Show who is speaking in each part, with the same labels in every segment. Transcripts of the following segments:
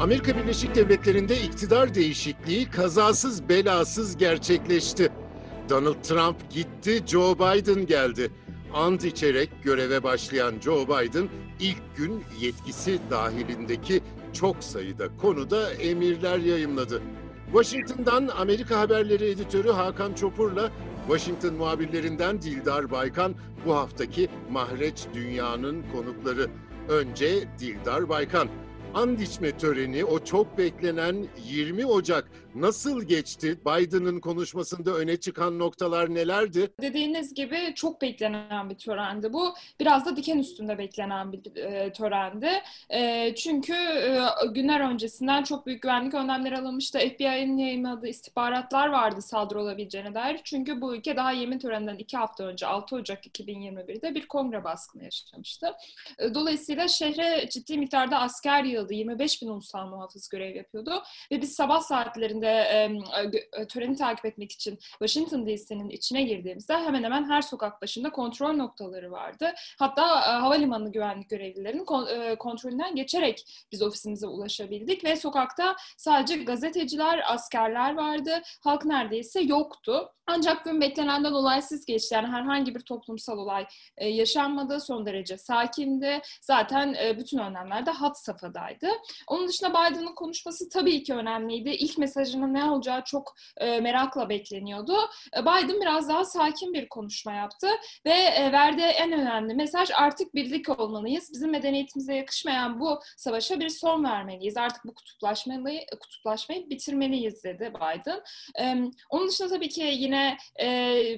Speaker 1: Amerika Birleşik Devletleri'nde iktidar değişikliği kazasız belasız gerçekleşti. Donald Trump gitti, Joe Biden geldi. Ant içerek göreve başlayan Joe Biden ilk gün yetkisi dahilindeki çok sayıda konuda emirler yayımladı. Washington'dan Amerika Haberleri editörü Hakan Çopur'la Washington muhabirlerinden Dildar Baykan bu haftaki Mahreç Dünya'nın konukları. Önce Dildar Baykan. And içme töreni o çok beklenen 20 Ocak nasıl geçti? Biden'ın konuşmasında öne çıkan noktalar nelerdi?
Speaker 2: Dediğiniz gibi çok beklenen bir törendi bu. Biraz da diken üstünde beklenen bir e, törendi. E, çünkü e, günler öncesinden çok büyük güvenlik önlemleri alınmıştı. FBI'nin yayınladığı istihbaratlar vardı saldırı olabileceğine dair. Çünkü bu ülke daha yemin töreninden iki hafta önce 6 Ocak 2021'de bir kongre baskını yaşamıştı. E, dolayısıyla şehre ciddi miktarda asker yığıldı yığıldı. 25 bin ulusal muhafız görev yapıyordu. Ve biz sabah saatlerinde e, töreni takip etmek için Washington DC'nin içine girdiğimizde hemen hemen her sokak başında kontrol noktaları vardı. Hatta e, havalimanı güvenlik görevlilerinin kon, e, kontrolünden geçerek biz ofisimize ulaşabildik ve sokakta sadece gazeteciler, askerler vardı. Halk neredeyse yoktu. Ancak gün beklenenden olaysız geçti. Yani herhangi bir toplumsal olay e, yaşanmadı. Son derece sakindi. Zaten e, bütün önlemler de hat safhadaydı. Onun dışında Biden'ın konuşması tabii ki önemliydi. İlk mesajının ne olacağı çok e, merakla bekleniyordu. E, Biden biraz daha sakin bir konuşma yaptı ve e, verdiği en önemli mesaj artık birlik olmalıyız. Bizim medeniyetimize yakışmayan bu savaşa bir son vermeliyiz. Artık bu kutuplaşmayı, kutuplaşmayı bitirmeliyiz dedi Biden. E, onun dışında tabii ki yine e,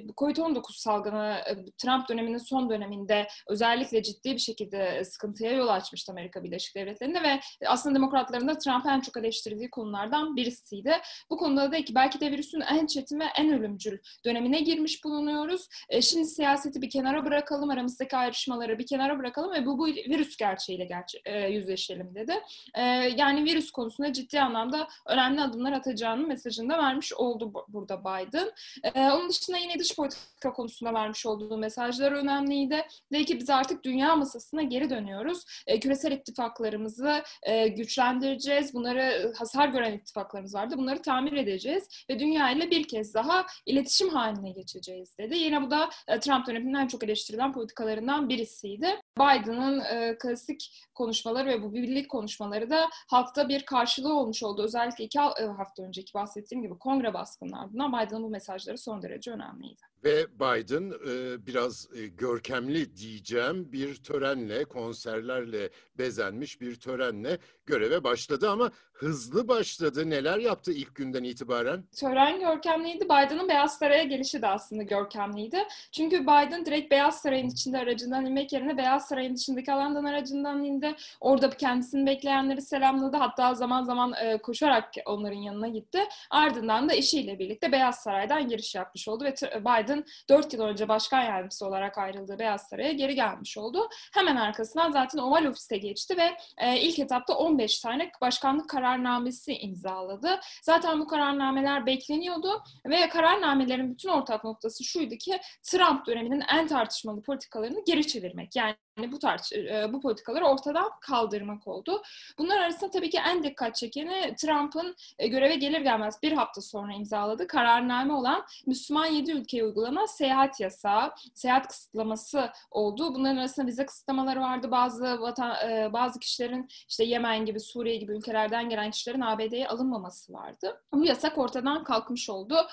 Speaker 2: COVID-19 salgını e, Trump döneminin son döneminde özellikle ciddi bir şekilde sıkıntıya yol açmıştı Amerika Birleşik Devletleri'nde ve aslında demokratların da Trump'ı en çok eleştirdiği konulardan birisiydi. Bu konuda da ki belki de virüsün en çetin ve en ölümcül dönemine girmiş bulunuyoruz. E, şimdi siyaseti bir kenara bırakalım, aramızdaki ayrışmaları bir kenara bırakalım ve bu, bu virüs gerçeğiyle gerçe e, yüzleşelim dedi. E, yani virüs konusunda ciddi anlamda önemli adımlar atacağını mesajını da vermiş oldu burada Biden. Onun dışında yine dış politika konusunda vermiş olduğu mesajlar önemliydi. Dedi ki biz artık dünya masasına geri dönüyoruz. Küresel ittifaklarımızı e, güçlendireceğiz. Bunları hasar gören ittifaklarımız vardı. Bunları tamir edeceğiz ve dünya ile bir kez daha iletişim haline geçeceğiz dedi. Yine bu da e, Trump döneminin en çok eleştirilen politikalarından birisiydi. Biden'ın e, klasik konuşmaları ve bu birlik konuşmaları da halkta bir karşılığı olmuş oldu. Özellikle iki e, hafta önceki bahsettiğim gibi kongre baskınlarından Biden'ın bu mesajları son derece önemliydi.
Speaker 1: Ve Biden e, biraz e, görkemli diyeceğim bir törenle, konserlerle bezenmiş bir törenle göreve başladı ama hızlı başladı. Neler yaptı ilk günden itibaren?
Speaker 2: Tören görkemliydi. Biden'ın Beyaz Saray'a gelişi de aslında görkemliydi. Çünkü Biden direkt Beyaz Saray'ın içinde aracından inmek yerine Beyaz Saray'ın dışındaki alandan aracından indi. Orada kendisini bekleyenleri selamladı. Hatta zaman zaman e, koşarak onların yanına gitti. Ardından da eşiyle birlikte Beyaz Saray'dan giriş yapmış oldu ve Biden Biden 4 yıl önce başkan yardımcısı olarak ayrıldığı Beyaz Saray'a geri gelmiş oldu. Hemen arkasından zaten Oval Ofis'te geçti ve e, ilk etapta 15 tane başkanlık kararnamesi imzaladı. Zaten bu kararnameler bekleniyordu ve kararnamelerin bütün ortak noktası şuydu ki Trump döneminin en tartışmalı politikalarını geri çevirmek. Yani bu tarz e, bu politikaları ortadan kaldırmak oldu. Bunlar arasında tabii ki en dikkat çekeni Trump'ın e, göreve gelir gelmez bir hafta sonra imzaladığı kararname olan Müslüman 7 ülkeye uygulanan seyahat yasağı, seyahat kısıtlaması oldu. Bunların arasında vize kısıtlamaları vardı. Bazı vatan, e, bazı kişilerin işte Yemen gibi, Suriye gibi ülkelerden gelen kişilerin ABD'ye alınmaması vardı. Bu yasak ortadan kalkmış oldu.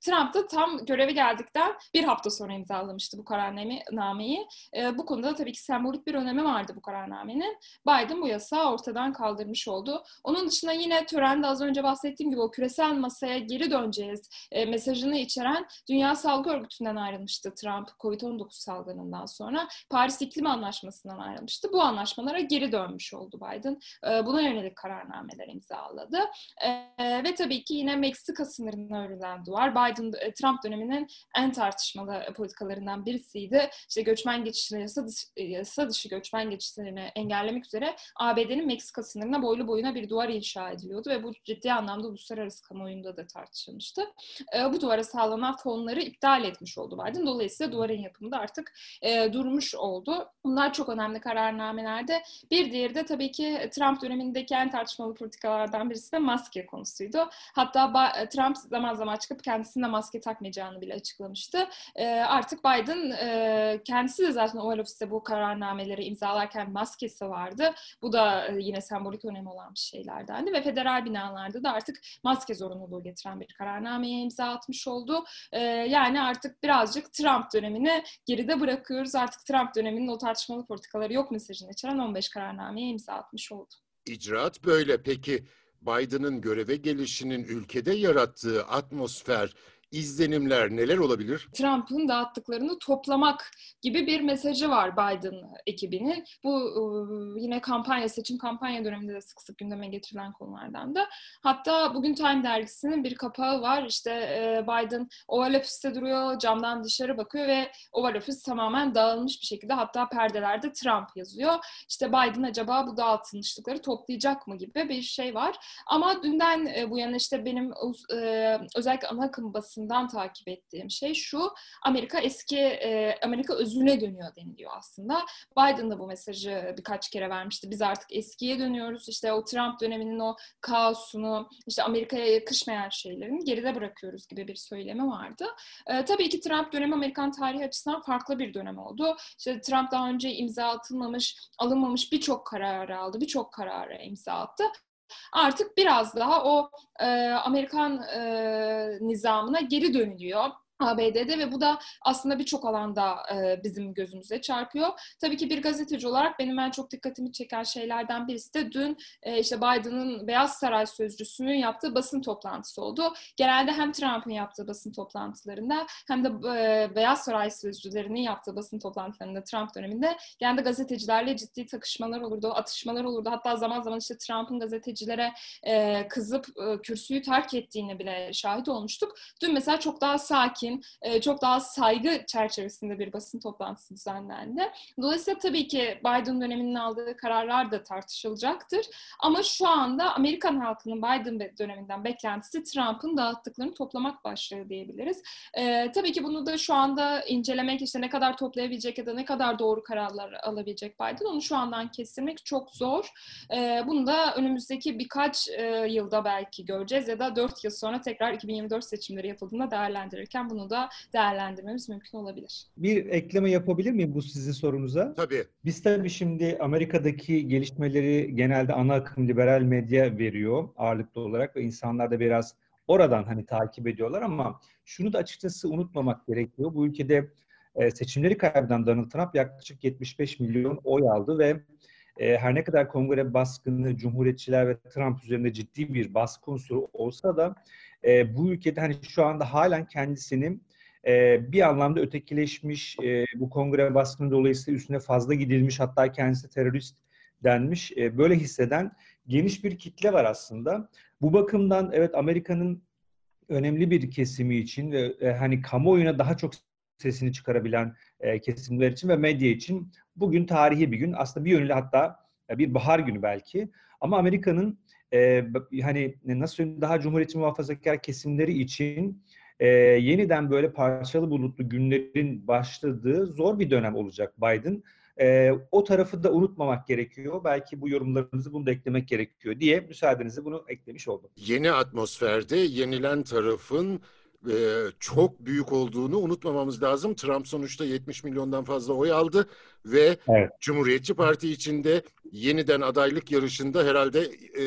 Speaker 2: Trump da tam göreve geldikten bir hafta sonra imzalamıştı bu kararnameyi. Bu konuda tabii ki sembolik bir önemi vardı bu kararnamenin. Biden bu yasağı ortadan kaldırmış oldu. Onun dışında yine törende az önce bahsettiğim gibi o küresel masaya geri döneceğiz e, mesajını içeren Dünya Sağlık Örgütü'nden ayrılmıştı Trump COVID-19 salgınından sonra. Paris İklim Anlaşması'ndan ayrılmıştı. Bu anlaşmalara geri dönmüş oldu Biden. E, buna yönelik kararnameler imzaladı. E, ve tabii ki yine Meksika sınırına örülen duvar Biden e, Trump döneminin en tartışmalı politikalarından birisiydi. İşte göçmen geçişleri yasa, yasa dışı göçmen geçişlerini engellemek üzere ABD'nin Meksika sınırına boylu boyuna bir duvar inşa ediliyordu ve bu ciddi anlamda uluslararası kamuoyunda da tartışılmıştı. E, bu duvara sağlanan fonları iptal etmiş oldu Biden. Dolayısıyla duvarın yapımı da artık e, durmuş oldu. Bunlar çok önemli kararnamelerde. Bir diğeri de tabii ki Trump dönemindeki en tartışmalı politikalardan birisi de maske konusuydu. Hatta Trump zaman zaman çıkıp kendisine maske takmayacağını bile açıklamıştı. E, artık Biden e, kendisi de zaten Oval Bu kararnameleri imzalarken maskesi vardı. Bu da e, yine sembolik önemi olan bir şeylerdendi ve federal binalarda da artık maske zorunluluğu getiren bir kararnameye imza atmış oldu. E, yani artık birazcık Trump dönemini geride bırakıyoruz. Artık Trump döneminin o tartışmalı politikaları yok mesajını içeren 15 kararnameye imza atmış oldu.
Speaker 1: İcraat böyle. Peki Biden'ın göreve gelişinin ülkede yarattığı atmosfer izlenimler neler olabilir?
Speaker 2: Trump'ın dağıttıklarını toplamak gibi bir mesajı var Biden ekibinin. Bu ıı, yine kampanya, seçim kampanya döneminde de sık sık gündeme getirilen konulardan da. Hatta bugün Time dergisinin bir kapağı var. İşte Biden Oval Office'te duruyor, camdan dışarı bakıyor ve Oval Office tamamen dağılmış bir şekilde. Hatta perdelerde Trump yazıyor. İşte Biden acaba bu dağıtılmışlıkları toplayacak mı gibi bir şey var. Ama dünden bu yana işte benim özellikle ana akım basın basından takip ettiğim şey şu. Amerika eski e, Amerika özüne dönüyor deniliyor aslında. Biden da bu mesajı birkaç kere vermişti. Biz artık eskiye dönüyoruz. İşte o Trump döneminin o kaosunu, işte Amerika'ya yakışmayan şeylerini geride bırakıyoruz gibi bir söylemi vardı. E, tabii ki Trump dönemi Amerikan tarihi açısından farklı bir dönem oldu. İşte Trump daha önce imza atılmamış, alınmamış birçok kararı aldı, birçok karara imza attı artık biraz daha o e, Amerikan e, nizamına geri dönülüyor. ABD'de ve bu da aslında birçok alanda e, bizim gözümüze çarpıyor. Tabii ki bir gazeteci olarak benim en çok dikkatimi çeken şeylerden birisi de dün e, işte Biden'ın Beyaz Saray sözcüsünün yaptığı basın toplantısı oldu. Genelde hem Trump'ın yaptığı basın toplantılarında hem de e, Beyaz Saray sözcülerinin yaptığı basın toplantılarında Trump döneminde genelde gazetecilerle ciddi takışmalar olurdu, atışmalar olurdu. Hatta zaman zaman işte Trump'ın gazetecilere e, kızıp kürsüyü terk ettiğine bile şahit olmuştuk. Dün mesela çok daha sakin sakin, e, çok daha saygı çerçevesinde bir basın toplantısı düzenlendi. Dolayısıyla tabii ki Biden döneminin aldığı kararlar da tartışılacaktır. Ama şu anda Amerikan halkının Biden döneminden beklentisi Trump'ın dağıttıklarını toplamak başlığı diyebiliriz. E, tabii ki bunu da şu anda incelemek işte ne kadar toplayabilecek ya da ne kadar doğru kararlar alabilecek Biden onu şu andan kestirmek çok zor. E, bunu da önümüzdeki birkaç yılda belki göreceğiz ya da 4 yıl sonra tekrar 2024 seçimleri yapıldığında değerlendirirken bunu bunu da değerlendirmemiz mümkün olabilir.
Speaker 3: Bir ekleme yapabilir miyim bu sizin sorunuza?
Speaker 1: Tabii.
Speaker 3: Biz tabii şimdi Amerika'daki gelişmeleri genelde ana akım liberal medya veriyor ağırlıklı olarak ve insanlar da biraz oradan hani takip ediyorlar ama şunu da açıkçası unutmamak gerekiyor. Bu ülkede e, seçimleri kaybeden Donald Trump yaklaşık 75 milyon oy aldı ve e, her ne kadar kongre baskını, cumhuriyetçiler ve Trump üzerinde ciddi bir baskı unsuru olsa da e, bu ülkede hani şu anda halen kendisini e, bir anlamda ötekileşmiş, e, bu kongre baskını dolayısıyla üstüne fazla gidilmiş, hatta kendisi terörist denmiş, e, böyle hisseden geniş bir kitle var aslında. Bu bakımdan evet Amerika'nın önemli bir kesimi için ve e, hani kamuoyuna daha çok sesini çıkarabilen e, kesimler için ve medya için bugün tarihi bir gün. Aslında bir yönüyle hatta e, bir bahar günü belki. Ama Amerika'nın e, hani nasıl söyleyeyim daha cumhuriyetçi muhafazakar kesimleri için e, yeniden böyle parçalı bulutlu günlerin başladığı zor bir dönem olacak Biden. E, o tarafı da unutmamak gerekiyor. Belki bu yorumlarınızı bunu da eklemek gerekiyor diye müsaadenizle bunu eklemiş oldum.
Speaker 1: Yeni atmosferde yenilen tarafın e, çok büyük olduğunu unutmamamız lazım. Trump sonuçta 70 milyondan fazla oy aldı ve evet. Cumhuriyetçi Parti içinde yeniden adaylık yarışında herhalde e,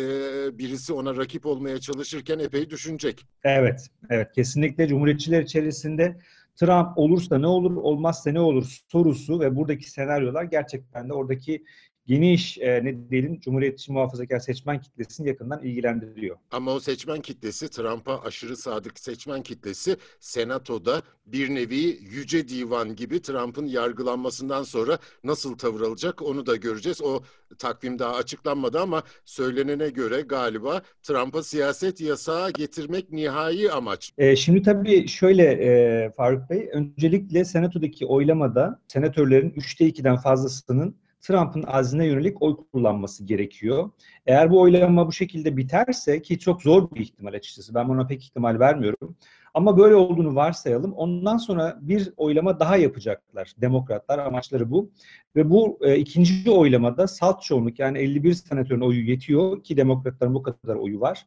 Speaker 1: birisi ona rakip olmaya çalışırken epey düşünecek.
Speaker 3: Evet, evet kesinlikle Cumhuriyetçiler içerisinde Trump olursa ne olur, olmazsa ne olur sorusu ve buradaki senaryolar gerçekten de oradaki geniş e, ne diyelim Cumhuriyetçi muhafazakar seçmen kitlesini yakından ilgilendiriyor.
Speaker 1: Ama o seçmen kitlesi Trump'a aşırı sadık seçmen kitlesi senatoda bir nevi yüce divan gibi Trump'ın yargılanmasından sonra nasıl tavır alacak onu da göreceğiz. O takvim daha açıklanmadı ama söylenene göre galiba Trump'a siyaset yasağı getirmek nihai amaç.
Speaker 3: E, şimdi tabii şöyle e, Faruk Bey, öncelikle senatodaki oylamada senatörlerin 3'te 2'den fazlasının Trump'ın azine yönelik oy kullanması gerekiyor. Eğer bu oylama bu şekilde biterse ki çok zor bir ihtimal açıkçası ben buna pek ihtimal vermiyorum. Ama böyle olduğunu varsayalım. Ondan sonra bir oylama daha yapacaklar demokratlar. Amaçları bu. Ve bu e, ikinci oylamada salt çoğunluk yani 51 senatörün oyu yetiyor ki demokratların bu kadar oyu var.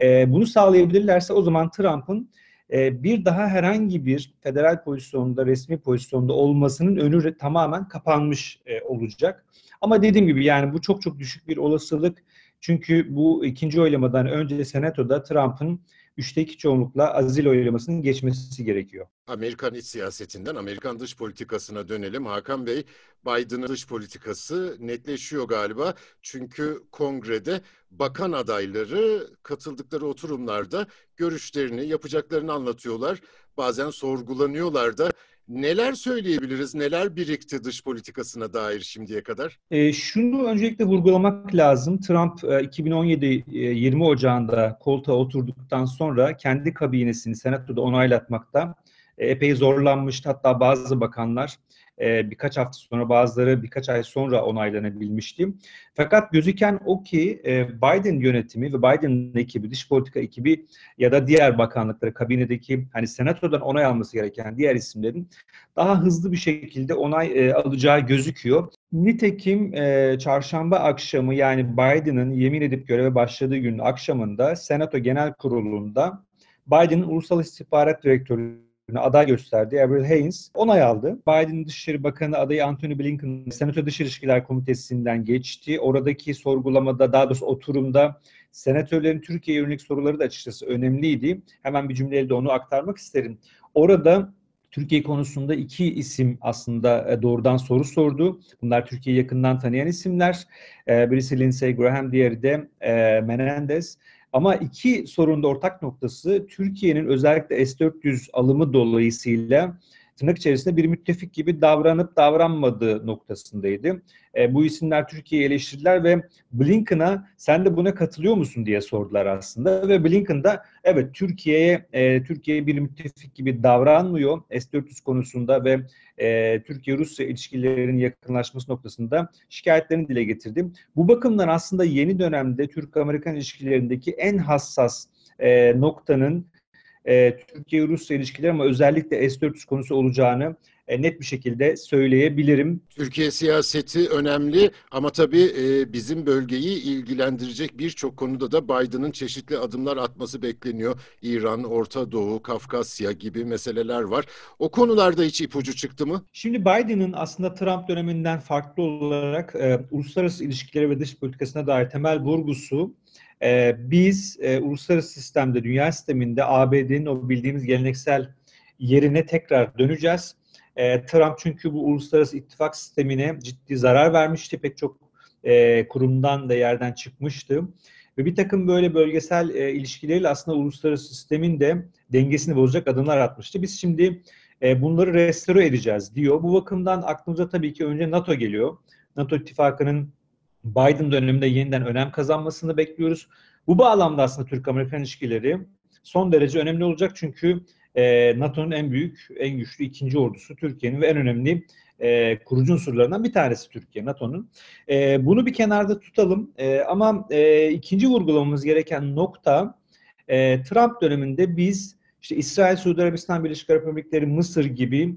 Speaker 3: E, bunu sağlayabilirlerse o zaman Trump'ın bir daha herhangi bir federal pozisyonda, resmi pozisyonda olmasının önü tamamen kapanmış e, olacak. Ama dediğim gibi yani bu çok çok düşük bir olasılık. Çünkü bu ikinci oylamadan önce Senato'da Trump'ın üçte iki çoğunlukla azil oylamasının geçmesi gerekiyor.
Speaker 1: Amerikan iç siyasetinden Amerikan dış politikasına dönelim. Hakan Bey, Biden'ın dış politikası netleşiyor galiba. Çünkü kongrede bakan adayları katıldıkları oturumlarda görüşlerini, yapacaklarını anlatıyorlar. Bazen sorgulanıyorlar da. Neler söyleyebiliriz, neler birikti dış politikasına dair şimdiye kadar?
Speaker 3: E, şunu öncelikle vurgulamak lazım. Trump e, 2017 e, 20 Ocağı'nda koltuğa oturduktan sonra kendi kabinesini senatoda onaylatmakta e, epey zorlanmıştı. Hatta bazı bakanlar e, birkaç hafta sonra bazıları birkaç ay sonra onaylanabilmişti. Fakat gözüken o ki e, Biden yönetimi ve Biden'ın ekibi, dış politika ekibi ya da diğer bakanlıkları, kabinedeki hani senatodan onay alması gereken diğer isimlerin daha hızlı bir şekilde onay e, alacağı gözüküyor. Nitekim e, çarşamba akşamı yani Biden'ın yemin edip göreve başladığı günün akşamında Senato Genel Kurulu'nda Biden'ın Ulusal İstihbarat Direktörü aday gösterdi. Avril Haines onay aldı. Biden Dışişleri Bakanı adayı Anthony Blinken Senato Dış İlişkiler Komitesi'nden geçti. Oradaki sorgulamada daha doğrusu oturumda senatörlerin Türkiye yönelik soruları da açıkçası önemliydi. Hemen bir cümleyle de onu aktarmak isterim. Orada Türkiye konusunda iki isim aslında e, doğrudan soru sordu. Bunlar Türkiye'yi yakından tanıyan isimler. E, birisi Lindsey Graham, diğeri de e, Menendez. Ama iki sorunda ortak noktası Türkiye'nin özellikle S-400 alımı dolayısıyla tırnak içerisinde bir müttefik gibi davranıp davranmadığı noktasındaydı. E, bu isimler Türkiye'yi eleştirdiler ve Blinken'a sen de buna katılıyor musun diye sordular aslında ve Blinken da evet Türkiye'ye e, Türkiye bir müttefik gibi davranmıyor S-400 konusunda ve e, Türkiye-Rusya ilişkilerinin yakınlaşması noktasında şikayetlerini dile getirdi. Bu bakımdan aslında yeni dönemde Türk-Amerikan ilişkilerindeki en hassas e, noktanın e, Türkiye-Rusya ilişkileri ama özellikle S-400 konusu olacağını net bir şekilde söyleyebilirim.
Speaker 1: Türkiye siyaseti önemli ama tabii e, bizim bölgeyi ilgilendirecek birçok konuda da Biden'ın çeşitli adımlar atması bekleniyor. İran, Orta Doğu, Kafkasya gibi meseleler var. O konularda hiç ipucu çıktı mı?
Speaker 3: Şimdi Biden'ın aslında Trump döneminden farklı olarak e, uluslararası ilişkileri ve dış politikasına dair temel vurgusu e, biz e, uluslararası sistemde, dünya sisteminde ABD'nin o bildiğimiz geleneksel yerine tekrar döneceğiz. E, Trump çünkü bu uluslararası ittifak sistemine ciddi zarar vermişti. Pek çok e, kurumdan da yerden çıkmıştı. Ve bir takım böyle bölgesel e, ilişkileriyle aslında uluslararası sistemin de dengesini bozacak adımlar atmıştı. Biz şimdi e, bunları restore edeceğiz diyor. Bu bakımdan aklımıza tabii ki önce NATO geliyor. NATO ittifakının Biden döneminde yeniden önem kazanmasını bekliyoruz. Bu bağlamda aslında Türk-Amerikan ilişkileri son derece önemli olacak çünkü e, NATO'nun en büyük, en güçlü ikinci ordusu Türkiye'nin ve en önemli e, kurucu unsurlarından bir tanesi Türkiye, NATO'nun. E, bunu bir kenarda tutalım e, ama e, ikinci vurgulamamız gereken nokta e, Trump döneminde biz işte İsrail, Suudi Arabistan, Birleşik Arap Emirlikleri, Mısır gibi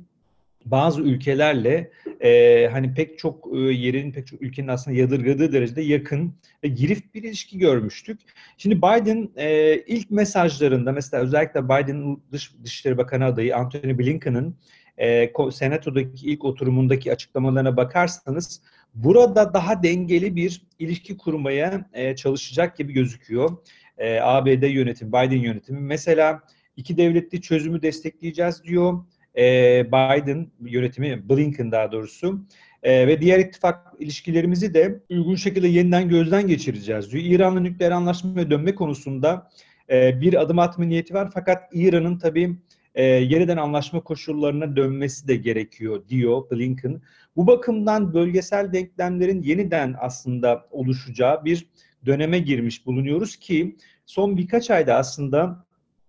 Speaker 3: bazı ülkelerle e, hani pek çok e, yerin, pek çok ülkenin aslında yadırgadığı derecede yakın ve girift bir ilişki görmüştük. Şimdi Biden e, ilk mesajlarında mesela özellikle Biden'ın dış, Dışişleri Bakanı adayı Anthony Blinken'ın e, Senato'daki ilk oturumundaki açıklamalarına bakarsanız burada daha dengeli bir ilişki kurmaya e, çalışacak gibi gözüküyor. E, ABD yönetimi, Biden yönetimi mesela iki devletli çözümü destekleyeceğiz diyor e, Biden yönetimi, Blinken daha doğrusu e, ve diğer ittifak ilişkilerimizi de uygun şekilde yeniden gözden geçireceğiz diyor. İran'la nükleer anlaşmaya dönme konusunda e, bir adım atma niyeti var fakat İran'ın tabii e, yeniden anlaşma koşullarına dönmesi de gerekiyor diyor Blinken. Bu bakımdan bölgesel denklemlerin yeniden aslında oluşacağı bir döneme girmiş bulunuyoruz ki son birkaç ayda aslında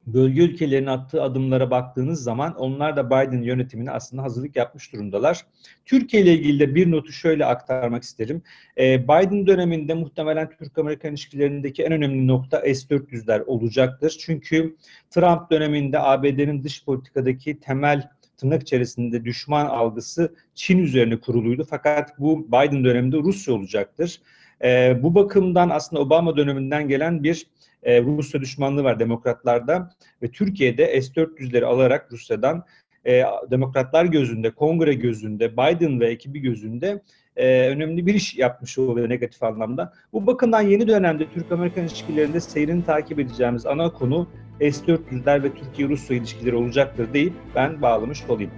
Speaker 3: bölge ülkelerinin attığı adımlara baktığınız zaman onlar da Biden yönetimine aslında hazırlık yapmış durumdalar. Türkiye ile ilgili de bir notu şöyle aktarmak isterim. Ee, Biden döneminde muhtemelen Türk-Amerikan ilişkilerindeki en önemli nokta S-400'ler olacaktır. Çünkü Trump döneminde ABD'nin dış politikadaki temel tırnak içerisinde düşman algısı Çin üzerine kuruluydu. Fakat bu Biden döneminde Rusya olacaktır. Ee, bu bakımdan aslında Obama döneminden gelen bir e, Rusya düşmanlığı var demokratlarda ve Türkiye'de S-400'leri alarak Rusya'dan e, demokratlar gözünde, kongre gözünde, Biden ve ekibi gözünde e, önemli bir iş yapmış oluyor negatif anlamda. Bu bakımdan yeni dönemde Türk-Amerikan ilişkilerinde seyrini takip edeceğimiz ana konu S-400'ler ve Türkiye-Rusya ilişkileri olacaktır deyip ben bağlamış olayım.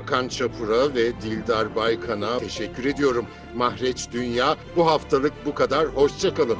Speaker 1: Hakan Çapur'a ve Dildar Baykan'a teşekkür ediyorum. Mahreç Dünya bu haftalık bu kadar. Hoşçakalın.